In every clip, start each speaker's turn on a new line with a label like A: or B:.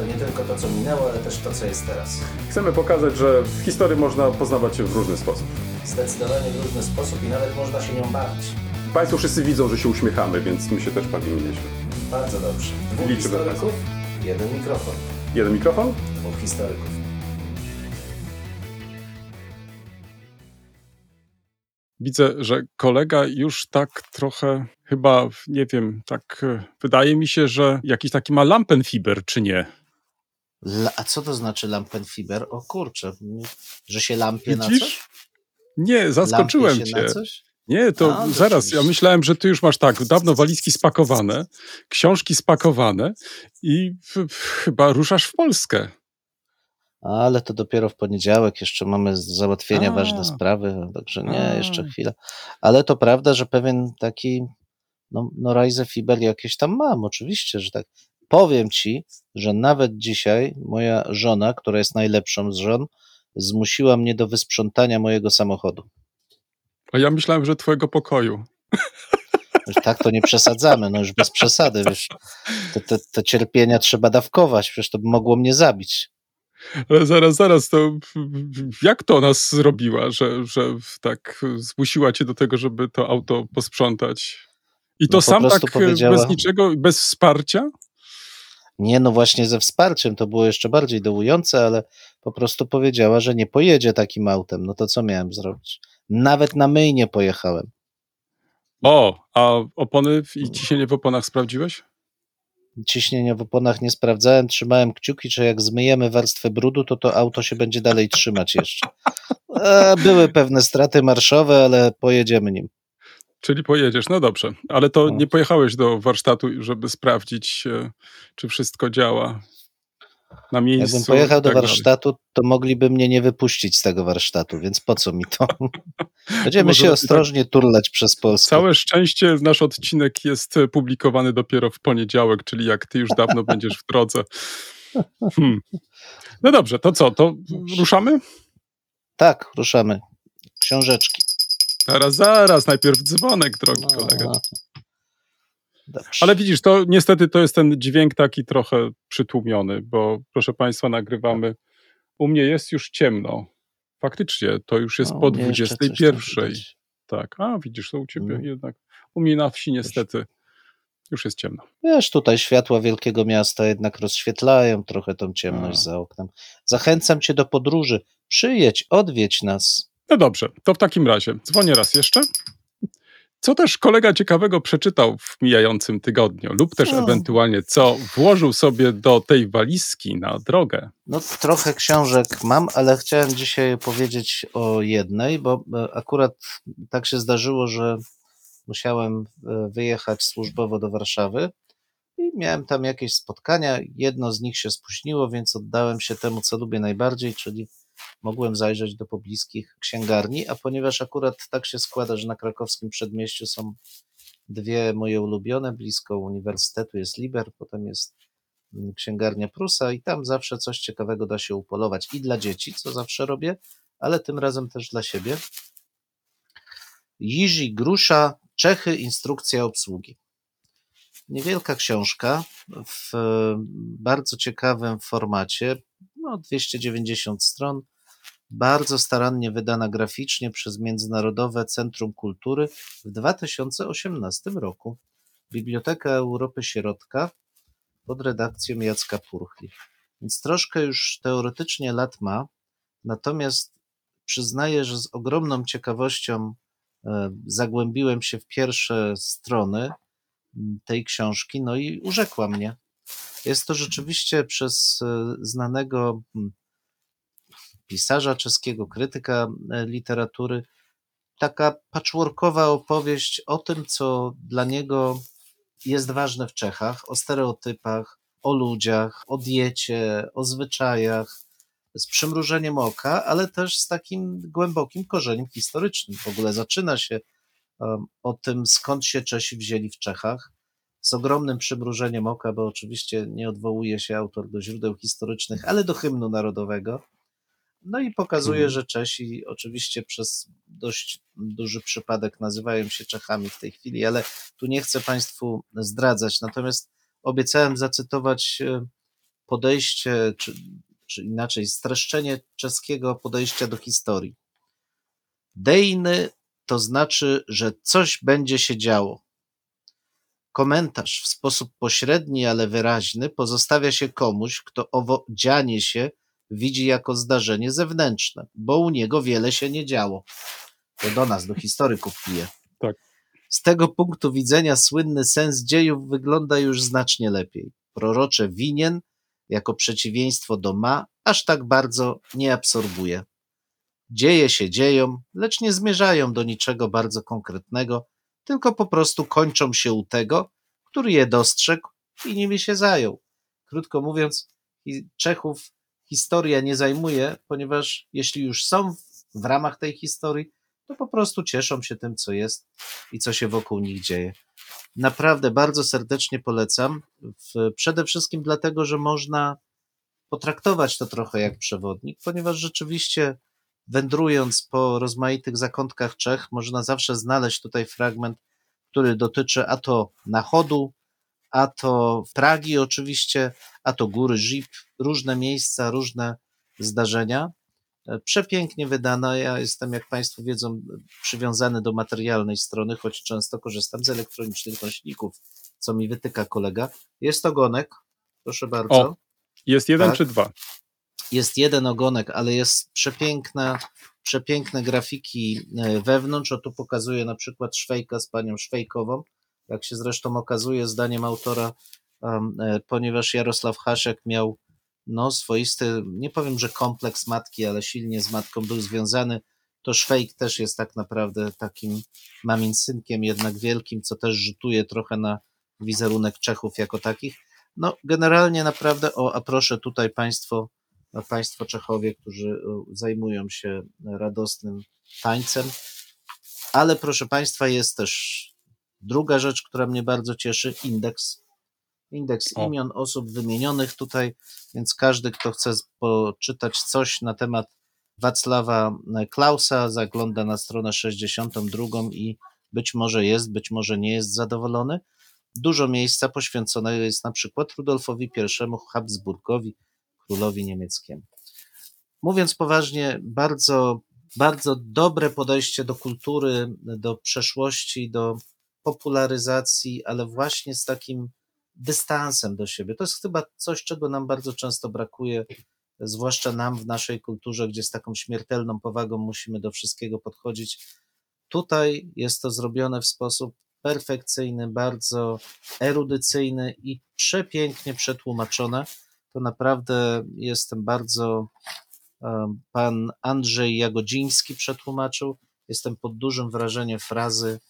A: To nie tylko to, co minęło, ale też to, co jest teraz.
B: Chcemy pokazać, że w historii można poznawać się w różny sposób.
A: Zdecydowanie w różny sposób i nawet można się nią bawić.
B: Państwo wszyscy widzą, że się uśmiechamy, więc my się też bawimy nieźle.
A: Bardzo dobrze. Dwóch
B: Liczymy
A: historyków, jeden mikrofon.
B: Jeden mikrofon?
A: Dwóch historyków.
C: Widzę, że kolega już tak trochę chyba, nie wiem, tak e, wydaje mi się, że jakiś taki ma lampenfiber, czy nie?
D: La, a co to znaczy lampenfiber? O kurczę, że się lampie na
C: Widzisz?
D: coś?
C: Nie, zaskoczyłem
D: Lampie się
C: cię.
D: na coś?
C: Nie, to
D: A,
C: zaraz. Ja myślałem, że ty już masz tak, dawno walizki spakowane, książki spakowane i chyba ruszasz w Polskę.
D: Ale to dopiero w poniedziałek, jeszcze mamy załatwienia
C: A.
D: ważne sprawy, także nie,
C: A.
D: jeszcze chwilę. Ale to prawda, że pewien taki, no, no Rise Fiber jakieś tam mam, oczywiście, że tak. Powiem ci, że nawet dzisiaj moja żona, która jest najlepszą z żon, zmusiła mnie do wysprzątania mojego samochodu.
C: A ja myślałem, że twojego pokoju.
D: Tak to nie przesadzamy, no już bez przesady, wiesz. Te, te, te cierpienia trzeba dawkować, przecież to by mogło mnie zabić.
C: Ale zaraz, zaraz, to jak to nas zrobiła, że, że tak zmusiła cię do tego, żeby to auto posprzątać? I to
D: No
C: sam tak e, bez niczego, bez wsparcia?
D: Nie, no właśnie ze wsparciem to było jeszcze bardziej dołujące, ale po prostu powiedziała, że nie pojedzie takim autem. No to co miałem zrobić? Nawet na myj nie pojechałem.
C: O, a opony i ciśnienie w oponach sprawdziłeś?
D: Ciśnienia w oponach nie sprawdzałem, trzymałem kciuki, że jak zmyjemy warstwę brudu, to to auto się będzie dalej trzymać jeszcze. E, były pewne straty marszowe, ale pojedziemy nim.
C: Czyli pojedziesz, no dobrze. Ale to
D: No.
C: nie pojechałeś do warsztatu, żeby sprawdzić, e, czy wszystko działa na miejscu.
D: Jakbym pojechał
C: i
D: do
C: tak dalej.
D: warsztatu, to mogliby mnie nie wypuścić z tego warsztatu, więc po co mi to? Będziemy się
C: lepiej
D: ostrożnie turlać przez Polskę.
C: Całe szczęście nasz odcinek jest publikowany dopiero w poniedziałek, czyli jak ty już dawno będziesz w drodze. Hmm. No dobrze, to co, to ruszamy?
D: Tak, ruszamy. Książeczki.
C: Zaraz, zaraz, najpierw dzwonek, drogi
D: No,
C: kolega.
D: Dobrze.
C: Ale widzisz, to niestety to jest ten dźwięk taki trochę przytłumiony, bo proszę Państwa, nagrywamy. U mnie jest już ciemno. Faktycznie, to już jest
D: No,
C: po
D: u mnie jeszcze coś tam
C: 21.
D: widać.
C: Tak, a widzisz, to u Ciebie
D: Mm.
C: jednak. U mnie na wsi niestety już jest ciemno.
D: Wiesz, tutaj światła wielkiego miasta jednak rozświetlają trochę tą ciemność
C: A.
D: za oknem. Zachęcam cię do podróży. Przyjedź, odwiedź nas.
C: No dobrze, to w takim razie dzwonię raz jeszcze. Co też kolega ciekawego przeczytał w mijającym tygodniu, lub też
D: Co?
C: ewentualnie co włożył sobie do tej walizki na drogę.
D: No trochę książek mam, ale chciałem dzisiaj powiedzieć o jednej, bo e, akurat tak się zdarzyło, że musiałem e, wyjechać służbowo do Warszawy i miałem tam jakieś spotkania. Jedno z nich się spóźniło, więc oddałem się temu, co lubię najbardziej, czyli mogłem zajrzeć do pobliskich księgarni, a ponieważ akurat tak się składa, że na krakowskim przedmieściu są dwie moje ulubione, blisko uniwersytetu jest Liber, potem jest mm, księgarnia Prusa i tam zawsze coś ciekawego da się upolować i dla dzieci, co zawsze robię, ale tym razem też dla siebie. Jiří Grusza, Czechy, instrukcja obsługi. Niewielka książka w e, bardzo ciekawym formacie, no 290 stron, bardzo starannie wydana graficznie przez Międzynarodowe Centrum Kultury w 2018 roku. Biblioteka Europy Środka pod redakcją Jacka Purchli. Więc troszkę już teoretycznie lat ma, natomiast przyznaję, że z ogromną ciekawością e, zagłębiłem się w pierwsze strony tej książki, no i urzekła mnie. Jest to rzeczywiście przez e, znanego pisarza czeskiego, krytyka e, literatury, taka patchworkowa opowieść o tym, co dla niego jest ważne w Czechach, o stereotypach, o ludziach, o diecie, o zwyczajach. z przymrużeniem oka, ale też z takim głębokim korzeniem historycznym. W ogóle zaczyna się um, o tym, skąd się Czesi wzięli w Czechach, z ogromnym przymrużeniem oka, bo oczywiście nie odwołuje się autor do źródeł historycznych, ale do hymnu narodowego. No i pokazuje,
C: Mhm.
D: że Czesi oczywiście przez dość duży przypadek nazywają się Czechami w tej chwili, ale tu nie chcę Państwu zdradzać. Natomiast obiecałem zacytować e, podejście, czy, czy inaczej, streszczenie czeskiego podejścia do historii. Dejny to znaczy, że coś będzie się działo. Komentarz w sposób pośredni, ale wyraźny pozostawia się komuś, kto owo dzianie się widzi jako zdarzenie zewnętrzne, bo u niego wiele się nie działo. To do nas, do historyków pije.
C: Tak.
D: Z tego punktu widzenia słynny sens dziejów wygląda już znacznie lepiej. Prorocze winien, jako przeciwieństwo do ma, aż tak bardzo nie absorbuje. Dzieje się dzieją, lecz nie zmierzają do niczego bardzo konkretnego, tylko po prostu kończą się u tego, który je dostrzegł i nimi się zajął. Krótko mówiąc, Czechów historia nie zajmuje, ponieważ jeśli już są w ramach tej historii, to po prostu cieszą się tym, co jest i co się wokół nich dzieje. Naprawdę bardzo serdecznie polecam. Przede wszystkim dlatego, że można potraktować to trochę jak przewodnik, ponieważ rzeczywiście wędrując po rozmaitych zakątkach Czech, można zawsze znaleźć tutaj fragment, który dotyczy a to Nachodu, a to Pragi oczywiście, a to góry Żip, różne miejsca, różne zdarzenia. E, Przepięknie wydana. Ja jestem, jak Państwo wiedzą, przywiązany do materialnej strony, choć często korzystam z elektronicznych nośników, co mi wytyka kolega. Jest ogonek, proszę bardzo.
C: O. Jest jeden
D: Tak.
C: czy dwa?
D: Jest jeden ogonek, ale jest przepiękna, przepiękne grafiki e, wewnątrz. O tu pokazuje na przykład Szwejka z panią Szwejkową, jak się zresztą okazuje, zdaniem autora, e, ponieważ Jarosław Haszek miał no, swoisty, nie powiem, że kompleks matki, ale silnie z matką był związany, to Szwejk też jest tak naprawdę takim mamin synkiem, jednak wielkim, co też rzutuje trochę na wizerunek Czechów jako takich. No, generalnie naprawdę, o, a proszę tutaj Państwo, Państwo Czechowie, którzy e, zajmują się radosnym tańcem, ale proszę Państwa, jest też druga rzecz, która mnie bardzo cieszy, indeks. Indeks
C: O.
D: imion osób wymienionych tutaj, więc każdy, kto chce poczytać coś na temat Wacława Klausa, zagląda na stronę 62 i być może jest, być może nie jest zadowolony. Dużo miejsca poświęcone jest na przykład Rudolfowi I Habsburgowi, królowi niemieckiemu. Mówiąc poważnie, bardzo, bardzo dobre podejście do kultury, do przeszłości, do popularyzacji, ale właśnie z takim dystansem do siebie. To jest chyba coś, czego nam bardzo często brakuje, zwłaszcza nam w naszej kulturze, gdzie z taką śmiertelną powagą musimy do wszystkiego podchodzić. Tutaj jest to zrobione w sposób perfekcyjny, bardzo erudycyjny i przepięknie przetłumaczone. To naprawdę jestem bardzo. Pan Andrzej Jagodziński przetłumaczył. Jestem pod dużym wrażeniem frazy.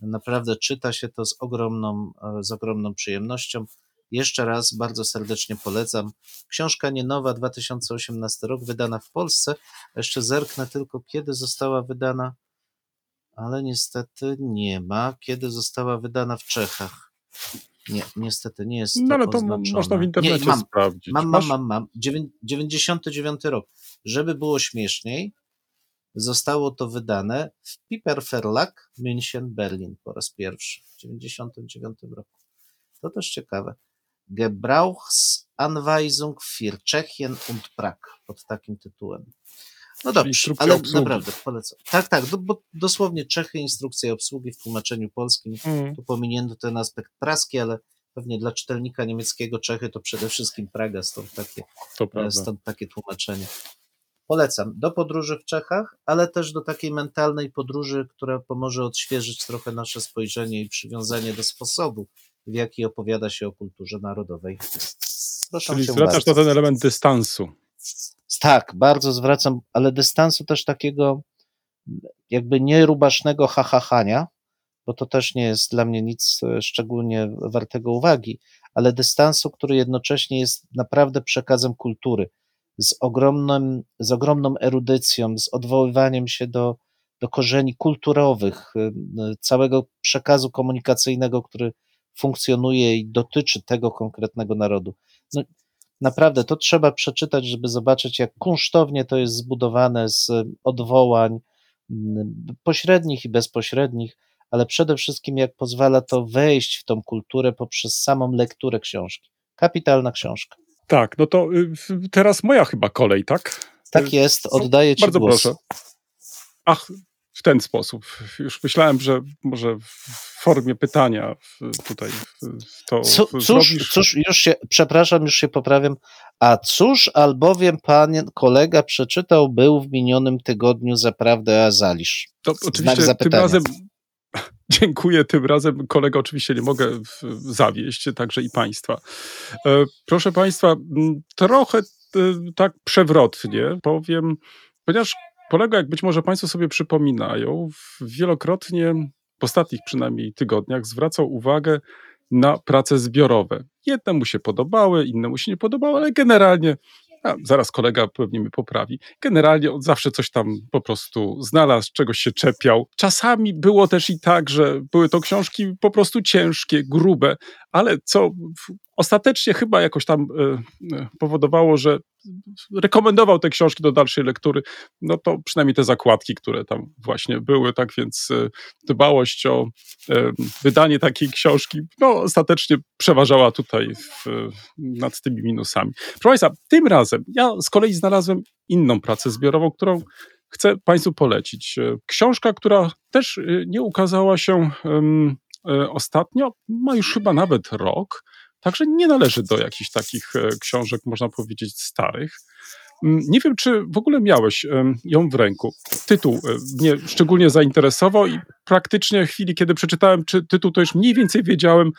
D: Naprawdę czyta się to z ogromną, e, z ogromną przyjemnością. Jeszcze raz bardzo serdecznie polecam. Książka nie nowa, 2018 rok, wydana w Polsce. Jeszcze zerknę tylko, kiedy została wydana, ale niestety nie ma. Kiedy została wydana w Czechach? Nie, niestety nie jest
C: No ale to
D: oznaczone.
C: można w internecie
D: nie, mam,
C: sprawdzić.
D: Mam, mam, mam, mam. Dziewię- 99 rok. Żeby było śmieszniej, zostało to wydane w Piper Verlag München, Berlin po raz pierwszy w 99 roku. To też ciekawe. Gebrauchsanweisung für Tschechien und Prag pod takim tytułem. No dobrze, ale
C: obsługi.
D: naprawdę polecam. Tak, tak, do, bo dosłownie Czechy, instrukcja obsługi w tłumaczeniu polskim.
C: Mm.
D: Tu pominięto ten aspekt praski, ale pewnie dla czytelnika niemieckiego Czechy to przede wszystkim Praga, stąd takie. Stąd takie tłumaczenie. Polecam do podróży w Czechach, ale też do takiej mentalnej podróży, która pomoże odświeżyć trochę nasze spojrzenie i przywiązanie do sposobu, w jaki opowiada się o kulturze narodowej. Proszę
C: Czyli zwracasz na ten element dystansu.
D: Tak, bardzo zwracam, ale dystansu też takiego jakby nierubasznego hahachania, bo to też nie jest dla mnie nic e, szczególnie wartego uwagi, ale dystansu, który jednocześnie jest naprawdę przekazem kultury. Z, ogromnym, z ogromną erudycją, z odwoływaniem się do, do korzeni kulturowych, y, y, całego przekazu komunikacyjnego, który funkcjonuje i dotyczy tego konkretnego narodu. No, naprawdę to trzeba przeczytać, żeby zobaczyć, jak kunsztownie to jest zbudowane z odwołań mm, pośrednich i bezpośrednich, ale przede wszystkim jak pozwala to wejść w tą kulturę poprzez samą lekturę książki. Kapitalna książka.
C: Tak, no to y, teraz moja chyba kolej, tak?
D: Tak jest, oddaję Ci
C: Bardzo
D: głos.
C: proszę. Ach, w ten sposób. Już myślałem, że może w formie pytania tutaj to w-
D: cóż,
C: zrobisz.
D: cóż, już się, przepraszam, już się poprawiam. A cóż, albowiem pan kolega przeczytał, był w minionym tygodniu zaprawdę Azalisz.
C: To
D: Znak
C: oczywiście tym razem dziękuję, tym razem kolego oczywiście nie mogę zawieść, także i państwa. E, Proszę państwa, trochę e, tak przewrotnie powiem, ponieważ kolega, jak być może państwo sobie przypominają, wielokrotnie w ostatnich przynajmniej tygodniach zwracał uwagę na prace zbiorowe. Jedne mu się podobały, inne mu się nie podobały, ale generalnie a, zaraz kolega pewnie mnie poprawi. Generalnie on zawsze coś tam po prostu znalazł, czegoś się czepiał. Czasami było też i tak, że były to książki po prostu ciężkie, grube, ale co ostatecznie chyba jakoś tam e, e, powodowało, że rekomendował te książki do dalszej lektury, no to przynajmniej te zakładki, które tam właśnie były, tak więc e, dbałość o wydanie takiej książki, no ostatecznie przeważała tutaj w, nad tymi minusami. Proszę Państwa, tym razem ja z kolei znalazłem inną pracę zbiorową, którą chcę Państwu polecić. Książka, która też nie ukazała się ostatnio, ma już chyba nawet rok, także nie należy do jakichś takich e, książek, można powiedzieć, starych. Mm, Nie wiem, czy w ogóle miałeś ją w ręku. Tytuł e, mnie szczególnie zainteresował i praktycznie w chwili, kiedy przeczytałem czy tytuł, to już mniej więcej wiedziałem,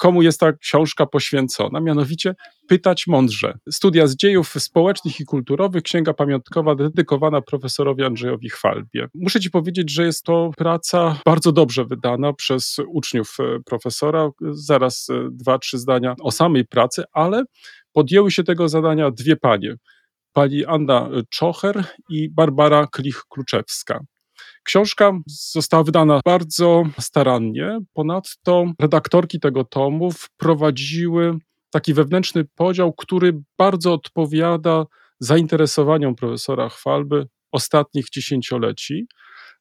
C: komu jest ta książka poświęcona. Mianowicie Pytać mądrze. Studia z dziejów społecznych i kulturowych, księga pamiątkowa dedykowana profesorowi Andrzejowi Chwalbie. Muszę ci powiedzieć, że jest to praca bardzo dobrze wydana przez uczniów e, profesora. Zaraz e, dwa, trzy zdania o samej pracy, ale podjęły się tego zadania dwie panie. Pani Anna Czocher i Barbara Klich-Kluczewska. Książka została wydana bardzo starannie. Ponadto redaktorki tego tomu wprowadziły taki wewnętrzny podział, który bardzo odpowiada zainteresowaniom profesora Chwalby ostatnich dziesięcioleci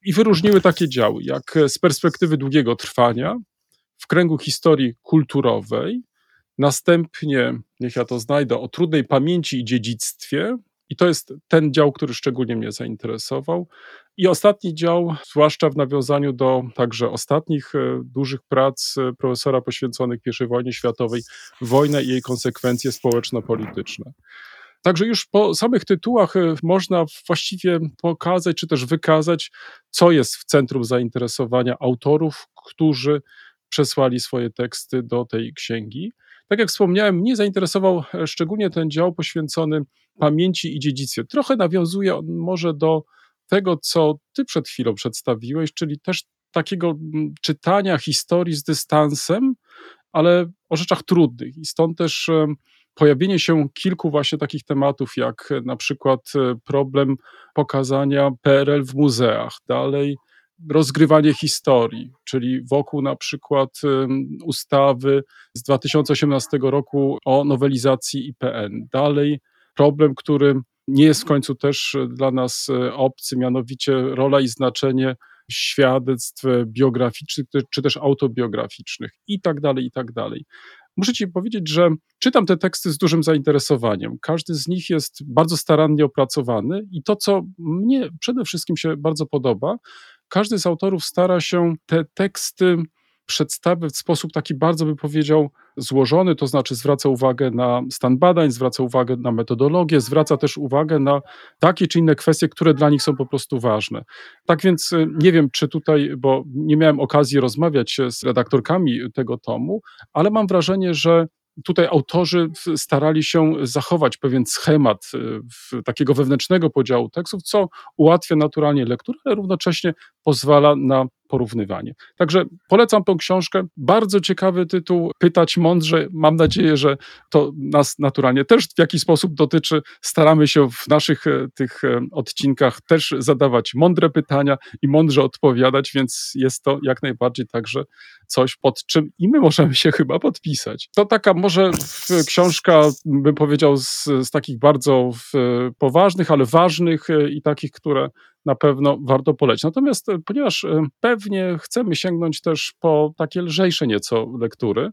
C: i wyróżniły takie działy, jak z perspektywy długiego trwania, w kręgu historii kulturowej, następnie, niech ja to znajdę, o trudnej pamięci i dziedzictwie, i to jest ten dział, który szczególnie mnie zainteresował. I ostatni dział, zwłaszcza w nawiązaniu do także ostatnich e, dużych prac e, profesora poświęconych I wojnie światowej, wojna i jej konsekwencje społeczno-polityczne. Także już po samych tytułach e, można właściwie pokazać, czy też wykazać, co jest w centrum zainteresowania autorów, którzy przesłali swoje teksty do tej księgi. Tak jak wspomniałem, mnie zainteresował e, szczególnie ten dział poświęcony pamięci i dziedzictwie. Trochę nawiązuje on może do tego, co ty przed chwilą przedstawiłeś, czyli też takiego mm, czytania historii z dystansem, ale o rzeczach trudnych. I stąd też em, pojawienie się kilku właśnie takich tematów, jak e, na przykład e, problem pokazania PRL w muzeach, dalej rozgrywanie historii, czyli wokół na przykład ustawy z 2018 roku o nowelizacji IPN. Dalej problem, który nie jest w końcu też e, dla nas e, obcy, mianowicie rola i znaczenie świadectw biograficznych czy też autobiograficznych i tak dalej, i tak dalej. Muszę Ci powiedzieć, że czytam te teksty z dużym zainteresowaniem. Każdy z nich jest bardzo starannie opracowany i to, co mnie przede wszystkim się bardzo podoba, każdy z autorów stara się te teksty przedstawiać w sposób taki bardzo, by powiedział, złożony, to znaczy zwraca uwagę na stan badań, zwraca uwagę na metodologię, zwraca też uwagę na takie czy inne kwestie, które dla nich są po prostu ważne. Tak więc y, nie wiem, czy tutaj, bo nie miałem okazji rozmawiać z redaktorkami tego tomu, ale mam wrażenie, że tutaj autorzy starali się zachować pewien schemat y, takiego wewnętrznego podziału tekstów, co ułatwia naturalnie lekturę, ale równocześnie pozwala na porównywanie. Także polecam tą książkę. Bardzo ciekawy tytuł. Pytać mądrze. Mam nadzieję, że to nas naturalnie też w jakiś sposób dotyczy. Staramy się w naszych e, tych e, odcinkach też zadawać mądre pytania i mądrze odpowiadać, więc jest to jak najbardziej także coś, pod czym i my możemy się chyba podpisać. To taka może książka, bym powiedział, z, z takich bardzo poważnych, ale ważnych e, i takich, które na pewno warto polecić. Natomiast e, ponieważ e, pewnie chcemy sięgnąć też po takie lżejsze nieco lektury,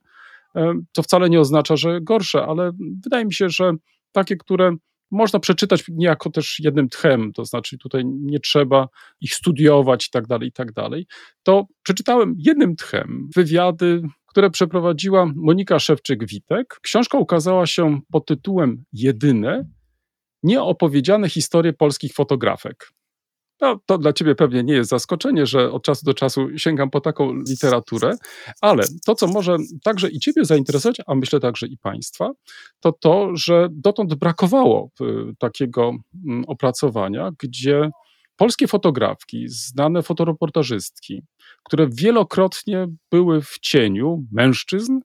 C: e, to wcale nie oznacza, że gorsze, ale wydaje mi się, że takie, które można przeczytać niejako też jednym tchem, to znaczy tutaj nie trzeba ich studiować i tak dalej, i tak dalej, to przeczytałem jednym tchem wywiady, które przeprowadziła Monika Szewczyk-Witek. Książka ukazała się pod tytułem Jedyne nieopowiedziane historie polskich fotografek. No, to dla ciebie pewnie nie jest zaskoczenie, że od czasu do czasu sięgam po taką literaturę, ale to, co może także i ciebie zainteresować, a myślę także i państwa, to to, że dotąd brakowało y, takiego mm, opracowania, gdzie polskie fotografki, znane fotoreportażystki, które wielokrotnie były w cieniu mężczyzn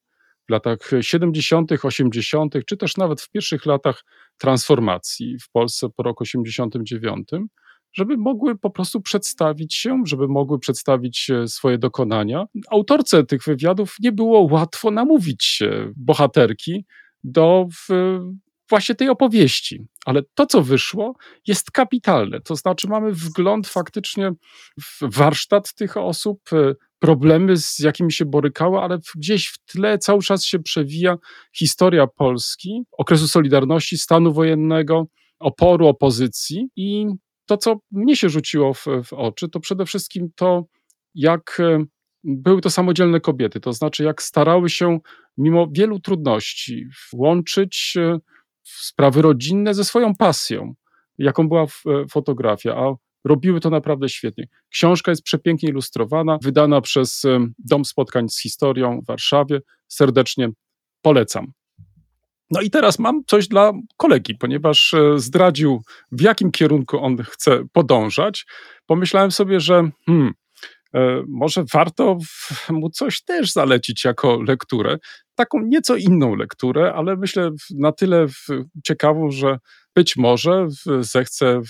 C: w latach 70., 80., czy też nawet w pierwszych latach transformacji w Polsce po roku 89, żeby mogły po prostu przedstawić się, żeby mogły przedstawić e, swoje dokonania. Autorce tych wywiadów nie było łatwo namówić e, bohaterki do właśnie tej opowieści. Ale to, co wyszło, jest kapitalne. To znaczy, mamy wgląd faktycznie w warsztat tych osób, e, problemy, z jakimi się borykały, ale gdzieś w tle cały czas się przewija historia Polski, okresu Solidarności, stanu wojennego, oporu opozycji i to, co mnie się rzuciło w, w oczy, to przede wszystkim to, jak e, były to samodzielne kobiety, to znaczy jak starały się mimo wielu trudności łączyć e, sprawy rodzinne ze swoją pasją, jaką była e, fotografia, a robiły to naprawdę świetnie. Książka jest przepięknie ilustrowana, wydana przez Dom Spotkań z Historią w Warszawie. Serdecznie polecam. No i teraz mam coś dla kolegi, ponieważ e, zdradził, w jakim kierunku on chce podążać. Pomyślałem sobie, że hmm, e, może warto mu coś też zalecić jako lekturę. Taką nieco inną lekturę, ale myślę na tyle ciekawą, że być może zechce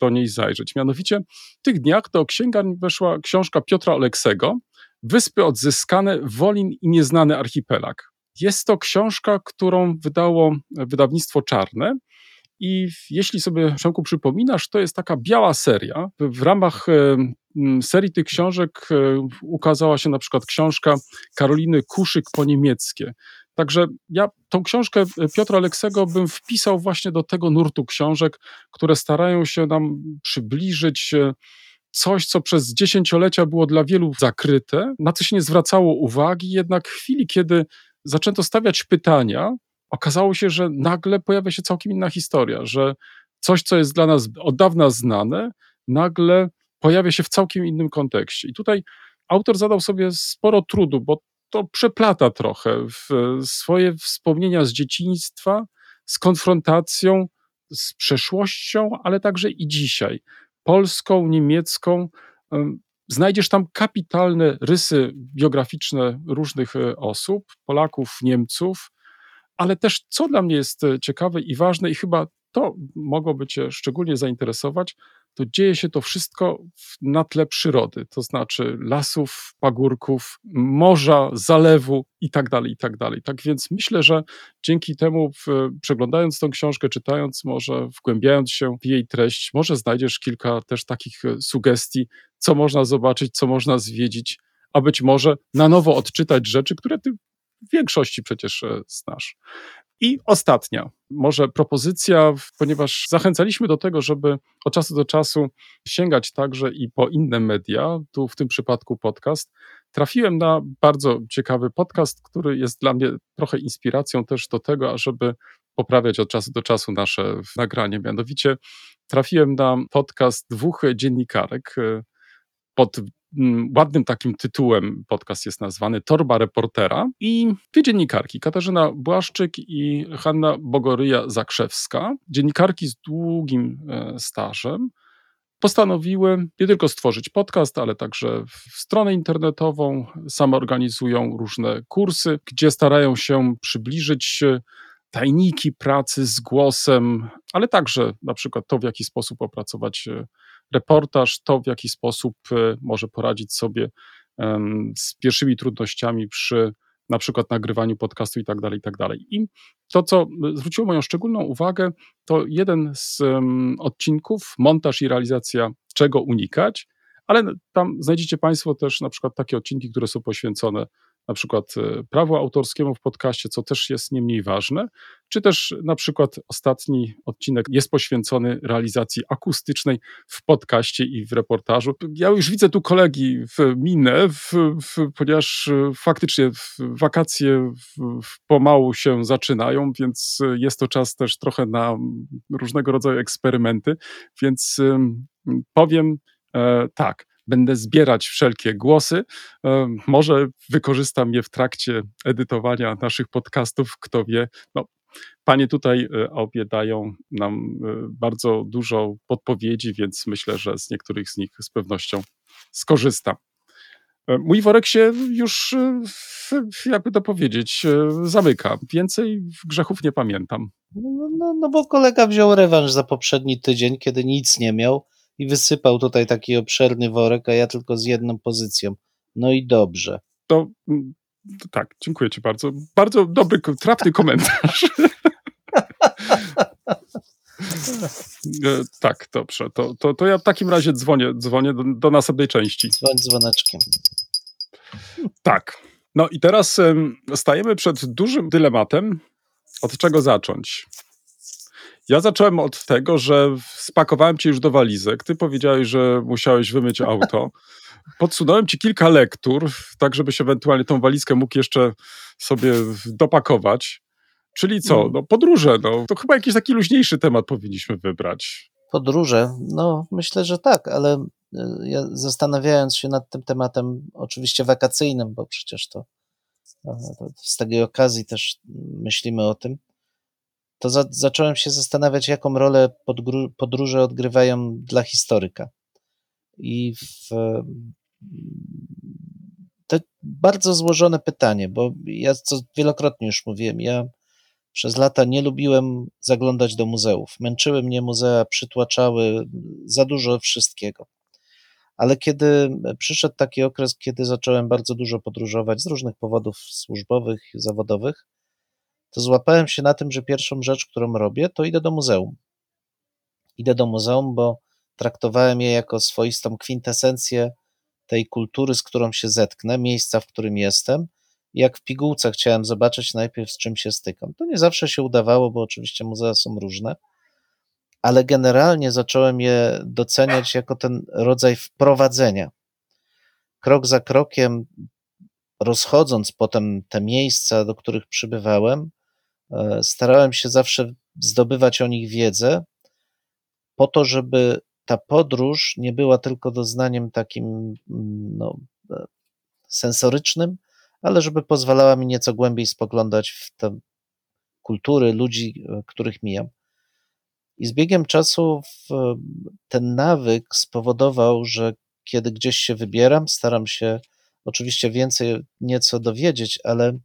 C: do niej zajrzeć. Mianowicie w tych dniach do księgarni weszła książka Piotra Oleksego Wyspy odzyskane, Wolin i nieznany archipelag. Jest to książka, którą wydało wydawnictwo Czarne. I jeśli sobie, Przemku, przypominasz, to jest taka biała seria. W, ramach e, serii tych książek e, ukazała się na przykład książka Karoliny Kuszyk po niemieckie. Także ja tą książkę e, Piotra Aleksego bym wpisał właśnie do tego nurtu książek, które starają się nam przybliżyć e, coś, co przez dziesięciolecia było dla wielu zakryte, na co się nie zwracało uwagi, jednak w chwili, kiedy zaczęto stawiać pytania, okazało się, że nagle pojawia się całkiem inna historia, że coś, co jest dla nas od dawna znane, nagle pojawia się w całkiem innym kontekście. I tutaj autor zadał sobie sporo trudu, bo to przeplata trochę swoje wspomnienia z dzieciństwa, z konfrontacją, z przeszłością, ale także i dzisiaj. Polską, niemiecką. Znajdziesz tam kapitalne rysy biograficzne różnych e, osób, Polaków, Niemców, ale też, co dla mnie jest e, ciekawe i ważne, i chyba to mogłoby Cię szczególnie zainteresować, to dzieje się to wszystko na tle przyrody, to znaczy lasów, pagórków, morza, zalewu i tak dalej, i tak. Tak więc myślę, że dzięki temu, przeglądając tą książkę, czytając, może wgłębiając się w jej treść, może znajdziesz kilka też takich e, sugestii, co można zobaczyć, co można zwiedzić, a być może na nowo odczytać rzeczy, które Ty w większości przecież e, znasz. I ostatnia, może propozycja, ponieważ zachęcaliśmy do tego, żeby od czasu do czasu sięgać także i po inne media, tu w tym przypadku podcast. Trafiłem na bardzo ciekawy podcast, który jest dla mnie trochę inspiracją też do tego, ażeby poprawiać od czasu do czasu nasze nagranie. Mianowicie trafiłem na podcast dwóch dziennikarek e, pod mm, ładnym takim tytułem podcast jest nazwany Torba Reportera i dwie dziennikarki, Katarzyna Błaszczyk i Hanna Bogoryja-Zakrzewska, dziennikarki z długim e, stażem, postanowiły nie tylko stworzyć podcast, ale także stronę internetową. Same organizują różne kursy, gdzie starają się przybliżyć tajniki pracy z głosem, ale także na przykład to, w jaki sposób opracować e, reportaż, to, w jaki sposób e, może poradzić sobie z pierwszymi trudnościami przy na przykład nagrywaniu podcastu i tak dalej, i tak dalej. I to, co zwróciło moją szczególną uwagę, to jeden z um, odcinków, montaż i realizacja czego unikać, ale tam znajdziecie Państwo też na przykład takie odcinki, które są poświęcone na przykład e, prawu autorskiemu w podcaście, co też jest nie mniej ważne, czy też na przykład ostatni odcinek jest poświęcony realizacji akustycznej w podcaście i w reportażu. Ja już widzę tu kolegi w minę, w, w, ponieważ e, faktycznie wakacje pomału się zaczynają, więc jest to czas też trochę na różnego rodzaju eksperymenty, więc powiem e, tak będę zbierać wszelkie głosy. E, może wykorzystam je w trakcie edytowania naszych podcastów, kto wie. No, panie tutaj e, obie dają nam e, bardzo dużo podpowiedzi, więc myślę, że z niektórych z nich z pewnością skorzystam. Mój worek się już, jakby to powiedzieć, zamyka. Więcej grzechów nie pamiętam.
D: No, no, no bo kolega wziął rewanż za poprzedni tydzień, kiedy nic nie miał i wysypał tutaj taki obszerny worek, a ja tylko z jedną pozycją. No i dobrze.
C: To, mm, to tak, dziękuję Ci bardzo. Bardzo dobry, trafny komentarz. E, tak, dobrze. To, to, to ja w takim razie dzwonię, dzwonię do, do następnej części.
D: Dzwoń dzwoneczkiem.
C: Tak. No i teraz stajemy przed dużym dylematem, od czego zacząć. Ja zacząłem od tego, że spakowałem cię już do walizek. Ty powiedziałeś, że musiałeś wymyć auto. Podsunąłem ci kilka lektur, tak żebyś ewentualnie tą walizkę mógł jeszcze sobie dopakować. Czyli co? Mm. No, podróże. No, to chyba jakiś taki luźniejszy temat powinniśmy wybrać.
D: Podróże? No, myślę, że tak, ale y, ja zastanawiając się nad tym tematem, oczywiście wakacyjnym, bo przecież to, z tej okazji też myślimy o tym, to za, zacząłem się zastanawiać, jaką rolę podróże odgrywają dla historyka. I w, to bardzo złożone pytanie, bo ja co wielokrotnie już mówiłem, ja przez lata nie lubiłem zaglądać do muzeów. Męczyły mnie muzea, przytłaczały za dużo wszystkiego. Ale kiedy przyszedł taki okres, kiedy zacząłem bardzo dużo podróżować z różnych powodów służbowych, zawodowych, to złapałem się na tym, że pierwszą rzecz, którą robię, to idę do muzeum. Idę do muzeum, bo traktowałem je jako swoistą kwintesencję tej kultury, z którą się zetknę, miejsca, w którym jestem. Jak w pigułce chciałem zobaczyć najpierw, z czym się stykam. To nie zawsze się udawało, bo oczywiście muzea są różne, ale generalnie zacząłem je doceniać jako ten rodzaj wprowadzenia. Krok za krokiem, rozchodząc potem te miejsca, do których przybywałem, starałem się zawsze zdobywać o nich wiedzę, po to, żeby ta podróż nie była tylko doznaniem takim mm, no, e, sensorycznym, ale żeby pozwalała mi nieco głębiej spoglądać w te kultury ludzi, e, których mijam. I z biegiem czasu ten nawyk spowodował, że kiedy gdzieś się wybieram, staram się oczywiście więcej nieco dowiedzieć, ale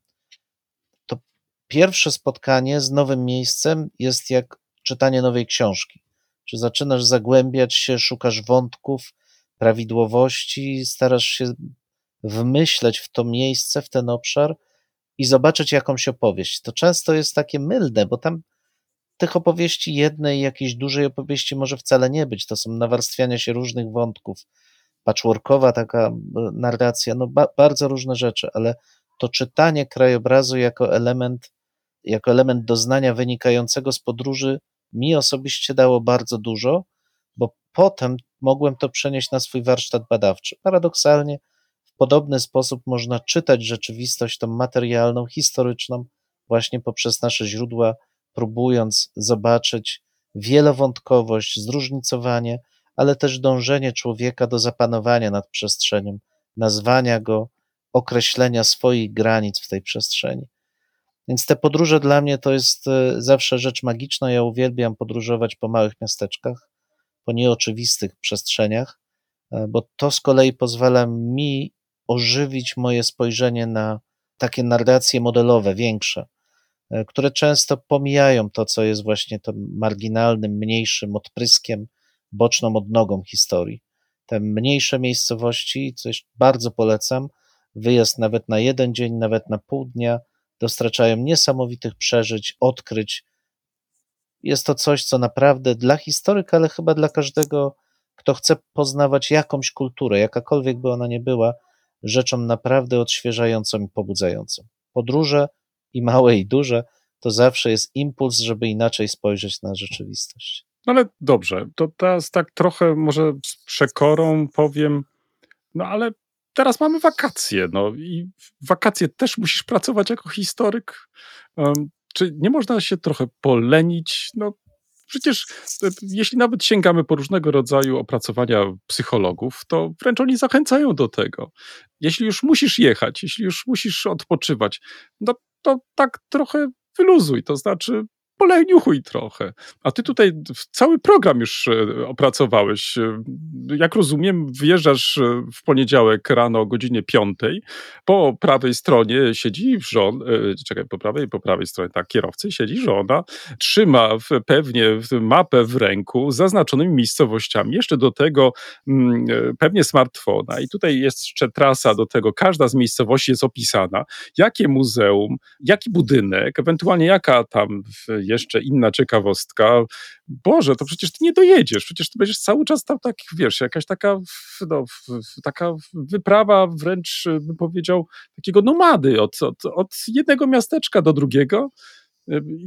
D: pierwsze spotkanie z nowym miejscem jest jak czytanie nowej książki. Czy zaczynasz zagłębiać się, szukasz wątków, prawidłowości, starasz się wmyśleć w to miejsce, w ten obszar i zobaczyć jakąś opowieść. To często jest takie mylne, bo tam tych opowieści jednej, jakiejś dużej opowieści może wcale nie być. To są nawarstwiania się różnych wątków. Patchworkowa taka e, narracja, no ba bardzo różne rzeczy, ale to czytanie krajobrazu jako element jako element doznania wynikającego z podróży mi osobiście dało bardzo dużo, bo potem mogłem to przenieść na swój warsztat badawczy. Paradoksalnie w podobny sposób można czytać rzeczywistość tą materialną, historyczną, właśnie poprzez nasze źródła, próbując zobaczyć wielowątkowość, zróżnicowanie, ale też dążenie człowieka do zapanowania nad przestrzenią, nazwania go, określenia swoich granic w tej przestrzeni. Więc te podróże dla mnie to jest e, zawsze rzecz magiczna. Ja uwielbiam podróżować po małych miasteczkach, po nieoczywistych przestrzeniach, e, bo to z kolei pozwala mi ożywić moje spojrzenie na takie narracje modelowe, większe, e, które często pomijają to, co jest właśnie tym marginalnym, mniejszym odpryskiem, boczną odnogą historii. Te mniejsze miejscowości, coś bardzo polecam, wyjazd nawet na jeden dzień, nawet na pół dnia, dostarczają niesamowitych przeżyć, odkryć. Jest to coś, co naprawdę dla historyka, ale chyba dla każdego, kto chce poznawać jakąś kulturę, jakakolwiek by ona nie była, rzeczą naprawdę odświeżającą i pobudzającą. Podróże i małe i duże to zawsze jest impuls, żeby inaczej spojrzeć na rzeczywistość.
C: No ale dobrze, to teraz tak trochę może z przekorą powiem, no ale teraz mamy wakacje, no i wakacje też musisz pracować jako historyk. Em, Czy nie można się trochę polenić? No przecież e, jeśli nawet sięgamy po różnego rodzaju opracowania psychologów, to wręcz oni zachęcają do tego. Jeśli już musisz jechać, jeśli już musisz odpoczywać, no to tak trochę wyluzuj, to znaczy poleniuchuj trochę. A ty tutaj cały program już e, opracowałeś. E, Jak rozumiem, wyjeżdżasz e, w poniedziałek rano o godzinie 5. Po prawej stronie siedzi żon, e, czekaj, po prawej, po prawej stronie, tak, kierowcy siedzi żona, trzyma pewnie mapę w ręku z zaznaczonymi miejscowościami. Jeszcze do tego mm, pewnie smartfona. I tutaj jest jeszcze trasa do tego. Każda z miejscowości jest opisana. Jakie muzeum, jaki budynek, ewentualnie jaka tam jeszcze inna ciekawostka. Boże, to przecież ty nie dojedziesz. Przecież ty będziesz cały czas tam tak, wiesz, jakaś taka, no, taka wyprawa wręcz, bym powiedział, takiego nomady od, od, od jednego miasteczka do drugiego.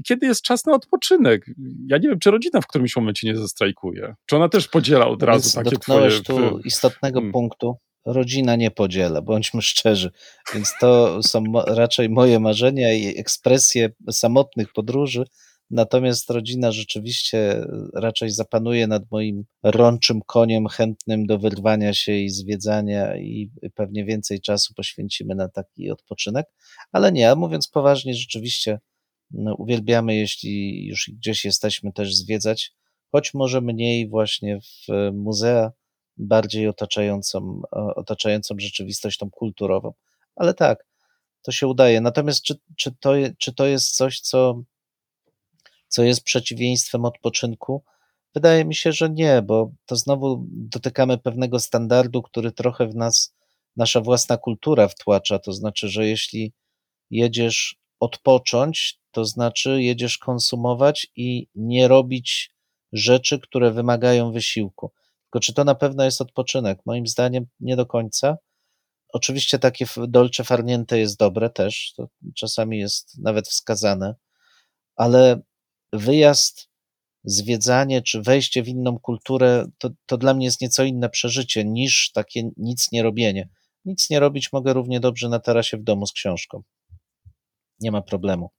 C: Kiedy jest czas na odpoczynek? Ja nie wiem, czy rodzina w którymś momencie nie zastrajkuje. Czy ona też podziela od razu
D: Więc
C: takie
D: dotknąłeś
C: twoje...
D: tu istotnego
C: Mm.
D: punktu. Rodzina nie podziela, bądźmy szczerzy. Więc to są raczej moje marzenia i ekspresje samotnych podróży. Natomiast rodzina rzeczywiście raczej zapanuje nad moim rączym koniem, chętnym do wyrwania się i zwiedzania, i pewnie więcej czasu poświęcimy na taki odpoczynek. Ale nie, mówiąc poważnie, rzeczywiście no, uwielbiamy, jeśli już gdzieś jesteśmy, też zwiedzać, choć może mniej właśnie w e, muzea, bardziej otaczającą, e, otaczającą rzeczywistość tą kulturową. Ale tak, to się udaje. Natomiast czy, czy, to, czy to jest coś, co, co jest przeciwieństwem odpoczynku? Wydaje mi się, że nie, bo to znowu dotykamy pewnego standardu, który trochę w nas nasza własna kultura wtłacza. To znaczy, że jeśli jedziesz odpocząć, to znaczy jedziesz konsumować i nie robić rzeczy, które wymagają wysiłku. Tylko czy to na pewno jest odpoczynek? Moim zdaniem nie do końca. Oczywiście takie dolce farniente jest dobre też, to czasami jest nawet wskazane, ale wyjazd, zwiedzanie czy wejście w inną kulturę to, to dla mnie jest nieco inne przeżycie niż takie nic nie robienie. Nic nie robić mogę równie dobrze na tarasie w domu z książką. Nie ma problemu.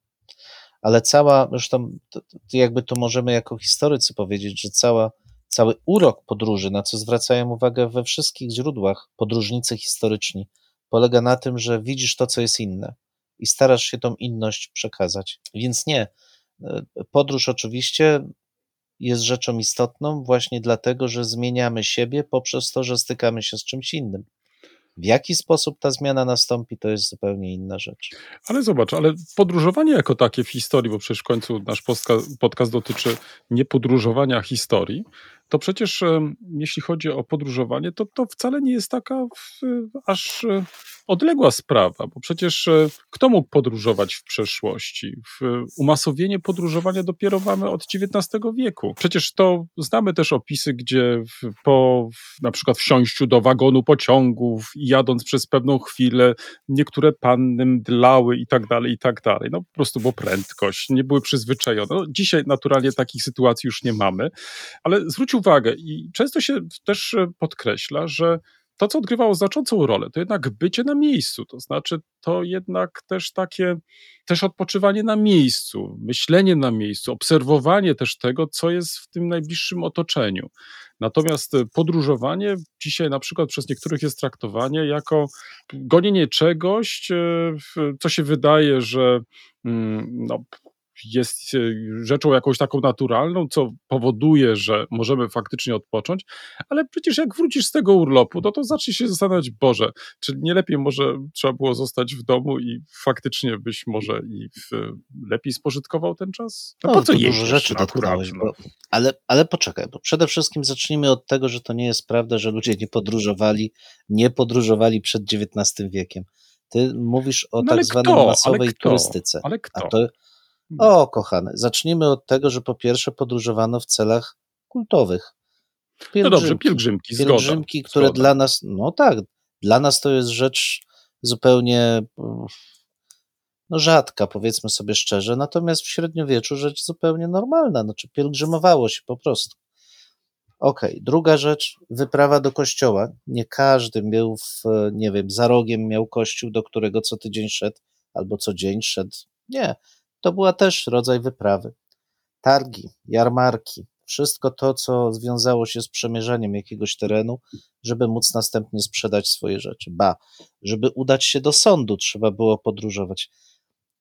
D: Ale cała, zresztą to, to jakby tu możemy jako historycy powiedzieć, że cała, cały urok podróży, na co zwracają uwagę we wszystkich źródłach podróżnicy historyczni, polega na tym, że widzisz to, co jest inne i starasz się tą inność przekazać. Więc nie. Podróż oczywiście jest rzeczą istotną właśnie dlatego, że zmieniamy siebie poprzez to, że stykamy się z czymś innym. W jaki sposób ta zmiana nastąpi, to jest zupełnie inna rzecz.
C: Ale zobacz, ale podróżowanie jako takie w historii, bo przecież w końcu nasz podcast, podcast dotyczy nie podróżowania historii, to przecież em, jeśli chodzi o podróżowanie, to to wcale nie jest taka aż e, odległa sprawa, bo przecież e, kto mógł podróżować w przeszłości? Umasowienie podróżowania dopiero mamy od XIX wieku. Przecież to znamy też opisy, gdzie po na przykład wsiąściu do wagonu pociągów i jadąc przez pewną chwilę niektóre panny mdlały i tak dalej, i tak dalej. No po prostu, bo prędkość, nie były przyzwyczajone. No, dzisiaj naturalnie takich sytuacji już nie mamy, ale zwróć uwagę i często się też e, podkreśla, że to, co odgrywało znaczącą rolę, to jednak bycie na miejscu, to znaczy to jednak też takie, też odpoczywanie na miejscu, myślenie na miejscu, obserwowanie też tego, co jest w tym najbliższym otoczeniu. Natomiast e, podróżowanie dzisiaj na przykład przez niektórych jest traktowanie jako gonienie czegoś, e, co się wydaje, że mm, no, jest e, rzeczą jakąś taką naturalną, co powoduje, że możemy faktycznie odpocząć, ale przecież jak wrócisz z tego urlopu, no to zaczniesz się zastanawiać, Boże, czy nie lepiej może trzeba było zostać w domu i faktycznie byś może i w, lepiej spożytkował ten czas?
D: No,
C: po co jeździsz?
D: dużo rzeczy
C: No,
D: dotknąłeś,
C: akurat, no.
D: bo, ale, ale poczekaj, bo przede wszystkim zacznijmy od tego, że to nie jest prawda, że ludzie nie podróżowali, nie podróżowali przed XIX wiekiem. Ty mówisz o
C: No, ale
D: tak zwanej?
C: Ale
D: masowej
C: kto?
D: turystyce.
C: Ale kto?
D: A to, o, kochany, zacznijmy od tego, że po pierwsze podróżowano w celach kultowych.
C: No dobrze, pielgrzymki, zgoda.
D: Pielgrzymki, które
C: zgoda.
D: dla nas, no tak, dla nas to jest rzecz zupełnie no rzadka, powiedzmy sobie szczerze, natomiast w średniowieczu rzecz zupełnie normalna, znaczy pielgrzymowało się po prostu. Okej, druga rzecz, wyprawa do kościoła. Nie każdy miał, w, nie wiem, za rogiem miał kościół, do którego co tydzień szedł, albo co dzień szedł. Nie, to była też rodzaj wyprawy. Targi, jarmarki, wszystko to, co związało się z przemierzaniem jakiegoś terenu, żeby móc następnie sprzedać swoje rzeczy. Ba, żeby udać się do sądu, trzeba było podróżować.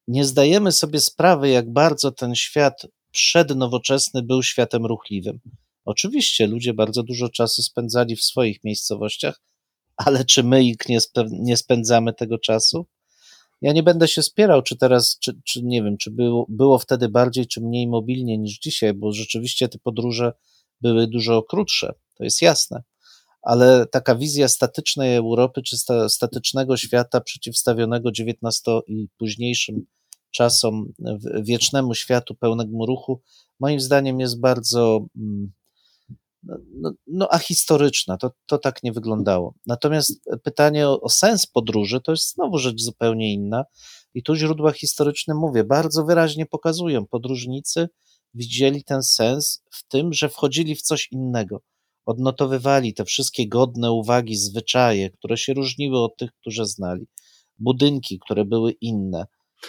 D: Nie zdajemy sobie sprawy, jak bardzo ten świat przednowoczesny był światem ruchliwym. Oczywiście ludzie bardzo dużo czasu spędzali w swoich miejscowościach, ale czy my ich nie spędzamy tego czasu? Ja nie będę się spierał, czy teraz, czy, czy nie wiem, czy było, było wtedy bardziej czy mniej mobilnie niż dzisiaj, bo rzeczywiście te podróże były dużo krótsze, to jest jasne. Ale taka wizja statycznej Europy, czy sta, statycznego świata przeciwstawionego XIX i późniejszym czasom, wiecznemu światu pełnemu ruchu, moim zdaniem jest bardzo mm, no, no, no ahistoryczna. To, to tak nie wyglądało. Natomiast pytanie o, o sens podróży to jest znowu rzecz zupełnie inna. I tu źródła historyczne, mówię, bardzo wyraźnie pokazują. Podróżnicy widzieli ten sens w tym, że wchodzili w coś innego. Odnotowywali te wszystkie godne uwagi zwyczaje, które się różniły od tych, które znali. Budynki, które były inne.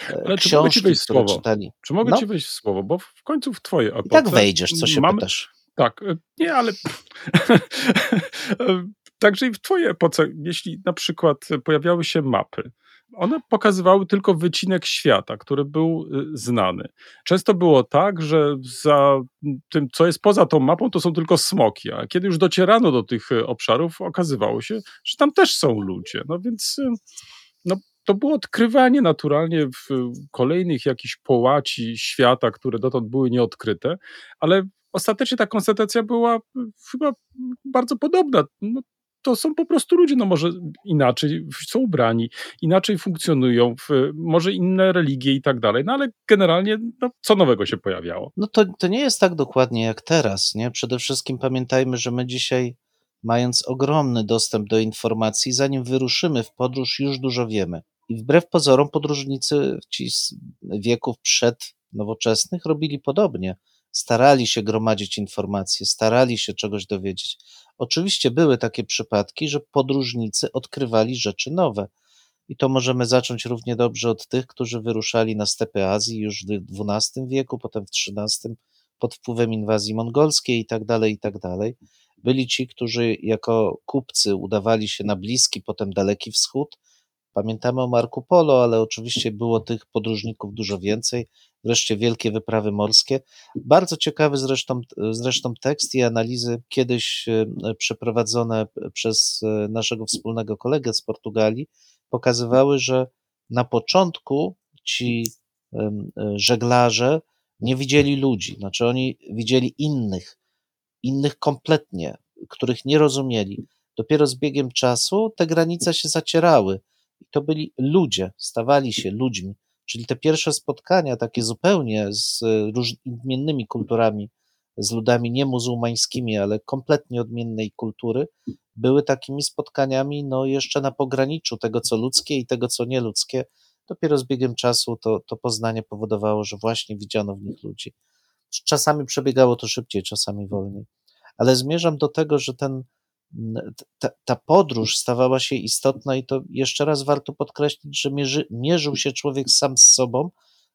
D: e,
C: Ale czy mogę ci
D: Książki,
C: wejść w słowo?
D: czytali.
C: Czy mogę
D: No.
C: ci wejść w słowo? Bo w końcu w twojej
D: I
C: epoce...
D: tak wejdziesz, co się
C: mamy,
D: pytasz.
C: Tak, e, nie, ale e, także i w twojej epoce, jeśli na przykład pojawiały się mapy, one pokazywały tylko wycinek świata, który był y, znany. Często było tak, że za tym, co jest poza tą mapą, to są tylko smoki, a kiedy już docierano do tych y, obszarów, okazywało się, że tam też są ludzie. No więc y, no, to było odkrywanie naturalnie w kolejnych jakichś połaci świata, które dotąd były nieodkryte, ale ostatecznie ta konstatacja była y, chyba bardzo podobna. No, to są po prostu ludzie, no może inaczej są ubrani, inaczej funkcjonują, może inne religie i tak dalej, no ale generalnie no, co nowego się pojawiało?
D: No to, to nie jest tak dokładnie jak teraz, nie? Przede wszystkim pamiętajmy, że my dzisiaj, mając ogromny dostęp do informacji, zanim wyruszymy w podróż, już dużo wiemy. I wbrew pozorom podróżnicy ci z wieków przednowoczesnych robili podobnie. Starali się gromadzić informacje, starali się czegoś dowiedzieć. Oczywiście były takie przypadki, że podróżnicy odkrywali rzeczy nowe. I to możemy zacząć równie dobrze od tych, którzy wyruszali na stepy Azji już w XII wieku, potem w XIII pod wpływem inwazji mongolskiej i tak dalej, i tak. Byli ci, którzy jako kupcy udawali się na Bliski, potem Daleki Wschód. Pamiętamy o Marco Polo, ale oczywiście było tych podróżników dużo więcej. Wreszcie wielkie wyprawy morskie. Bardzo ciekawy zresztą, zresztą tekst i analizy kiedyś e, przeprowadzone przez e, naszego wspólnego kolegę z Portugalii pokazywały, że na początku ci e, żeglarze nie widzieli ludzi, znaczy oni widzieli innych, innych kompletnie, których nie rozumieli. Dopiero z biegiem czasu te granice się zacierały i to byli ludzie, stawali się ludźmi. Czyli te pierwsze spotkania, takie zupełnie z e, róż, innymi kulturami, z ludami niemuzułmańskimi, ale kompletnie odmiennej kultury, były takimi spotkaniami no, jeszcze na pograniczu tego, co ludzkie i tego, co nieludzkie. Dopiero z biegiem czasu to, to poznanie powodowało, że właśnie widziano w nich ludzi. Czasami przebiegało to szybciej, czasami wolniej. Ale zmierzam do tego, że ten, ta, ta podróż stawała się istotna i to jeszcze raz warto podkreślić, że mierzy, mierzył się człowiek sam z sobą,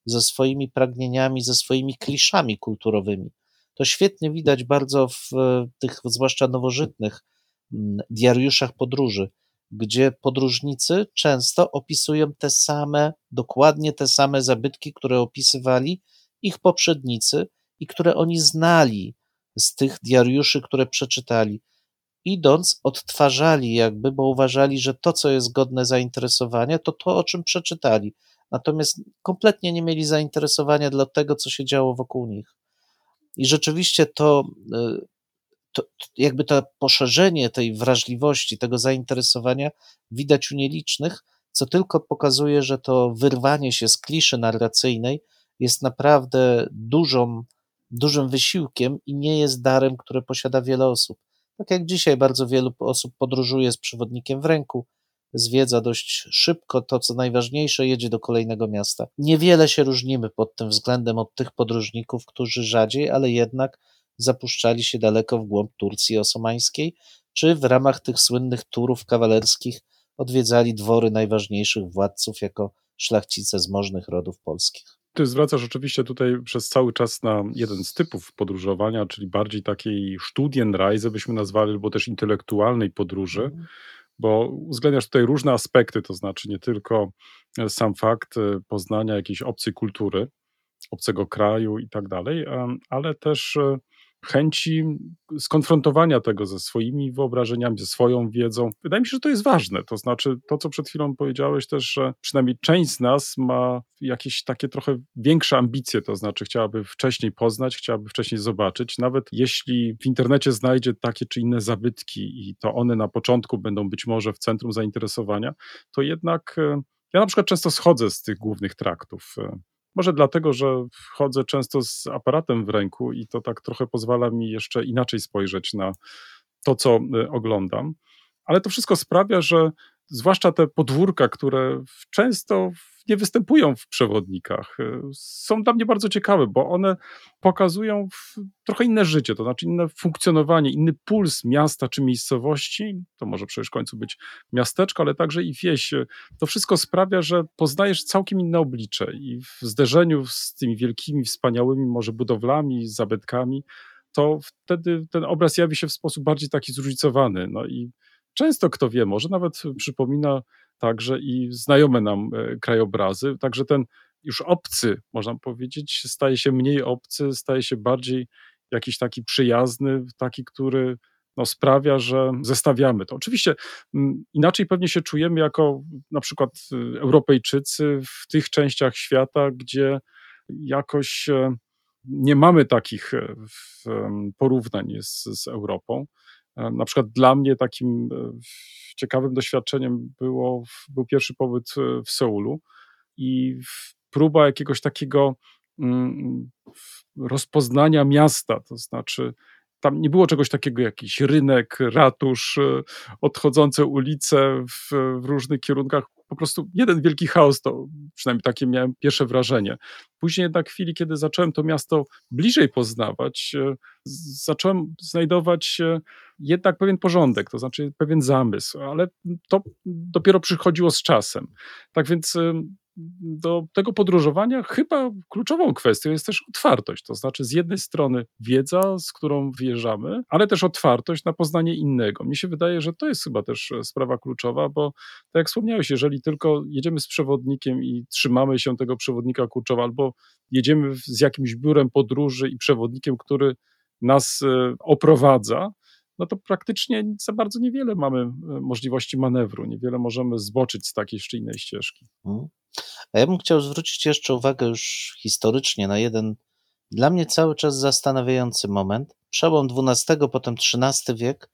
D: ze swoimi pragnieniami, ze swoimi kliszami kulturowymi. To świetnie widać bardzo w tych, zwłaszcza nowożytnych mm, diariuszach podróży, gdzie podróżnicy często opisują te same, dokładnie te same zabytki, które opisywali ich poprzednicy i które oni znali z tych diariuszy, które przeczytali. Idąc, odtwarzali jakby, bo uważali, że to, co jest godne zainteresowania, to to, o czym przeczytali. Natomiast kompletnie nie mieli zainteresowania dla tego, co się działo wokół nich. I rzeczywiście to, y, to jakby to poszerzenie tej wrażliwości, tego zainteresowania widać u nielicznych, co tylko pokazuje, że to wyrwanie się z kliszy narracyjnej jest naprawdę dużą, dużym wysiłkiem i nie jest darem, które posiada wiele osób. Tak jak dzisiaj bardzo wielu osób podróżuje z przewodnikiem w ręku, zwiedza dość szybko to, co najważniejsze, jedzie do kolejnego miasta. Niewiele się różnimy pod tym względem od tych podróżników, którzy rzadziej, ale jednak zapuszczali się daleko w głąb Turcji Osmańskiej, czy w ramach tych słynnych turów kawalerskich odwiedzali dwory najważniejszych władców jako szlachcice z możnych rodów polskich.
C: Ty zwracasz oczywiście tutaj przez cały czas na jeden z typów podróżowania, czyli bardziej takiej Studienreise byśmy nazwali, albo też intelektualnej podróży,
D: Mhm.
C: bo uwzględniasz tutaj różne aspekty, to znaczy nie tylko e, sam fakt e, poznania jakiejś obcej kultury, obcego kraju i tak dalej, ale też e, chęci skonfrontowania tego ze swoimi wyobrażeniami, ze swoją wiedzą. Wydaje mi się, że to jest ważne. To znaczy, to co przed chwilą powiedziałeś też, że przynajmniej część z nas ma jakieś takie trochę większe ambicje, to znaczy chciałaby wcześniej poznać, chciałaby wcześniej zobaczyć, nawet jeśli w internecie znajdzie takie czy inne zabytki i to one na początku będą być może w centrum zainteresowania, to jednak e, ja na przykład często schodzę z tych głównych traktów. Może dlatego, że chodzę często z aparatem w ręku i to tak trochę pozwala mi jeszcze inaczej spojrzeć na to, co e, oglądam. Ale to wszystko sprawia, że zwłaszcza te podwórka, które często nie występują w przewodnikach, e, są dla mnie bardzo ciekawe, bo one pokazują trochę inne życie, to znaczy inne funkcjonowanie, inny puls miasta czy miejscowości. To może przecież w końcu być miasteczko, ale także i wieś. To wszystko sprawia, że poznajesz całkiem inne oblicze i w zderzeniu z tymi wielkimi, wspaniałymi może budowlami, zabytkami, to wtedy ten obraz jawi się w sposób bardziej taki zróżnicowany. No i często, kto wie, może nawet przypomina także i znajome nam e, krajobrazy, także ten już obcy, można powiedzieć, staje się mniej obcy, staje się bardziej jakiś taki przyjazny, taki, który no, sprawia, że zestawiamy to. Oczywiście inaczej pewnie się czujemy jako na przykład y, Europejczycy w tych częściach świata, gdzie jakoś e, nie mamy takich e, porównań z, z Europą. E, Na przykład dla mnie takim e, ciekawym doświadczeniem było, był pierwszy pobyt e, w Seulu i próba jakiegoś takiego mm, rozpoznania miasta, to znaczy tam nie było czegoś takiego, jakiś rynek, ratusz, odchodzące ulice w, w różnych kierunkach. Po prostu jeden wielki chaos, to przynajmniej takie miałem pierwsze wrażenie. Później jednak w chwili, kiedy zacząłem to miasto bliżej poznawać, e, zacząłem znajdować e, jednak pewien porządek, to znaczy pewien zamysł, ale to dopiero przychodziło z czasem. Tak więc ym, do tego podróżowania chyba kluczową kwestią jest też otwartość. To znaczy, z jednej strony wiedza, z którą wyjeżdżamy, ale też otwartość na poznanie innego. Mnie się wydaje, że to jest chyba też e, sprawa kluczowa, bo tak jak wspomniałeś, jeżeli tylko jedziemy z przewodnikiem i trzymamy się tego przewodnika kurczowa, albo jedziemy z jakimś biurem podróży i przewodnikiem, który nas e, oprowadza, no to praktycznie za bardzo niewiele mamy e, możliwości manewru, niewiele możemy zboczyć z takiej czy innej ścieżki.
D: Mhm. A ja bym chciał zwrócić jeszcze uwagę już historycznie na jeden dla mnie cały czas zastanawiający moment. Przełom XII, potem XIII wiek,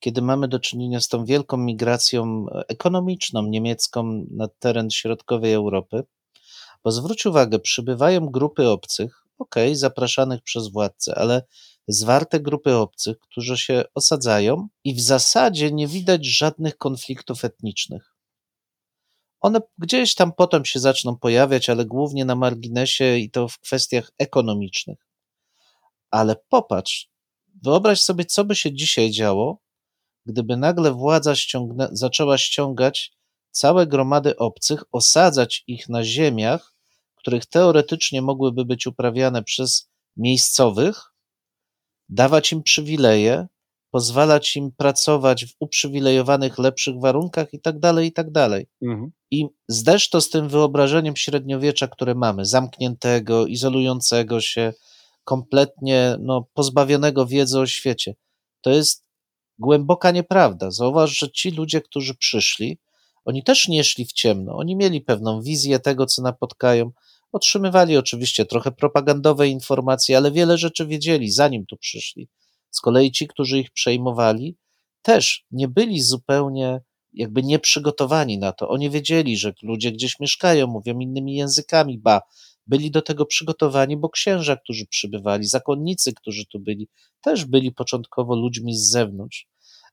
D: kiedy mamy do czynienia z tą wielką migracją ekonomiczną niemiecką na teren środkowej Europy. Bo zwróć uwagę, przybywają grupy obcych, okej, zapraszanych przez władcę, ale zwarte grupy obcych, którzy się osadzają i w zasadzie nie widać żadnych konfliktów etnicznych. One gdzieś tam potem się zaczną pojawiać, ale głównie na marginesie i to w kwestiach ekonomicznych. Ale popatrz, wyobraź sobie, co by się dzisiaj działo, gdyby nagle władza ściągnę, zaczęła ściągać całe gromady obcych, osadzać ich na ziemiach, których teoretycznie mogłyby być uprawiane przez miejscowych, dawać im przywileje, pozwalać im pracować w uprzywilejowanych, lepszych warunkach i tak dalej, i tak dalej.
E: Mhm.
D: I zderz to z tym wyobrażeniem średniowiecza, które mamy, zamkniętego, izolującego się, kompletnie no, pozbawionego wiedzy o świecie. To jest głęboka nieprawda. Zauważ, że ci ludzie, którzy przyszli, oni też nie szli w ciemno. Oni mieli pewną wizję tego, co napotkają. Otrzymywali oczywiście trochę propagandowe informacje, ale wiele rzeczy wiedzieli, zanim tu przyszli. Z kolei ci, którzy ich przejmowali, też nie byli zupełnie jakby nieprzygotowani na to. Oni wiedzieli, że ludzie gdzieś mieszkają, mówią innymi językami, ba, byli do tego przygotowani, bo księża, którzy przybywali, zakonnicy, którzy tu byli, też byli początkowo ludźmi z zewnątrz.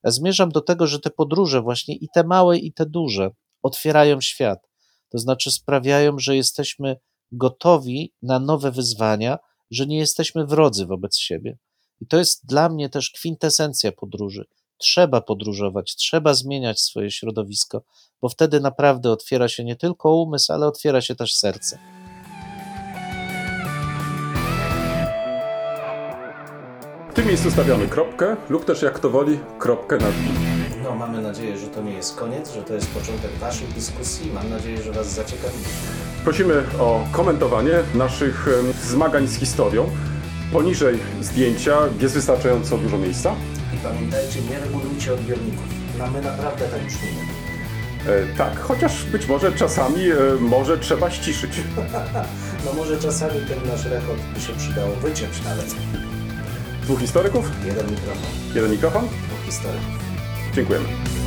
D: Zmierzam do tego, że te podróże, właśnie i te małe, i te duże, otwierają świat. To znaczy sprawiają, że jesteśmy gotowi na nowe wyzwania, że nie jesteśmy wrodzy wobec siebie. I to jest dla mnie też kwintesencja podróży. Trzeba podróżować, trzeba zmieniać swoje środowisko, bo wtedy naprawdę otwiera się nie tylko umysł, ale otwiera się też serce.
C: W tym miejscu stawiamy kropkę, lub też jak to woli, kropkę nad i.
F: No, mamy nadzieję, że to nie jest koniec, że to jest początek Waszych dyskusji. Mam nadzieję, że Was zaciekawi.
C: Prosimy o komentowanie naszych zmagań z historią. Poniżej zdjęcia jest wystarczająco dużo miejsca.
F: I pamiętajcie, nie regulujcie odbiorników. No, my naprawdę tak brzmimy.
C: E, tak, chociaż być może czasami e, może trzeba ściszyć.
F: No może czasami ten nasz rekord by się przydało wyciąć nawet.
C: Dwóch historyków,
F: Jeden mikrofon,
C: jeden mikrofon.
F: dwóch historyków.
C: Dziękujemy.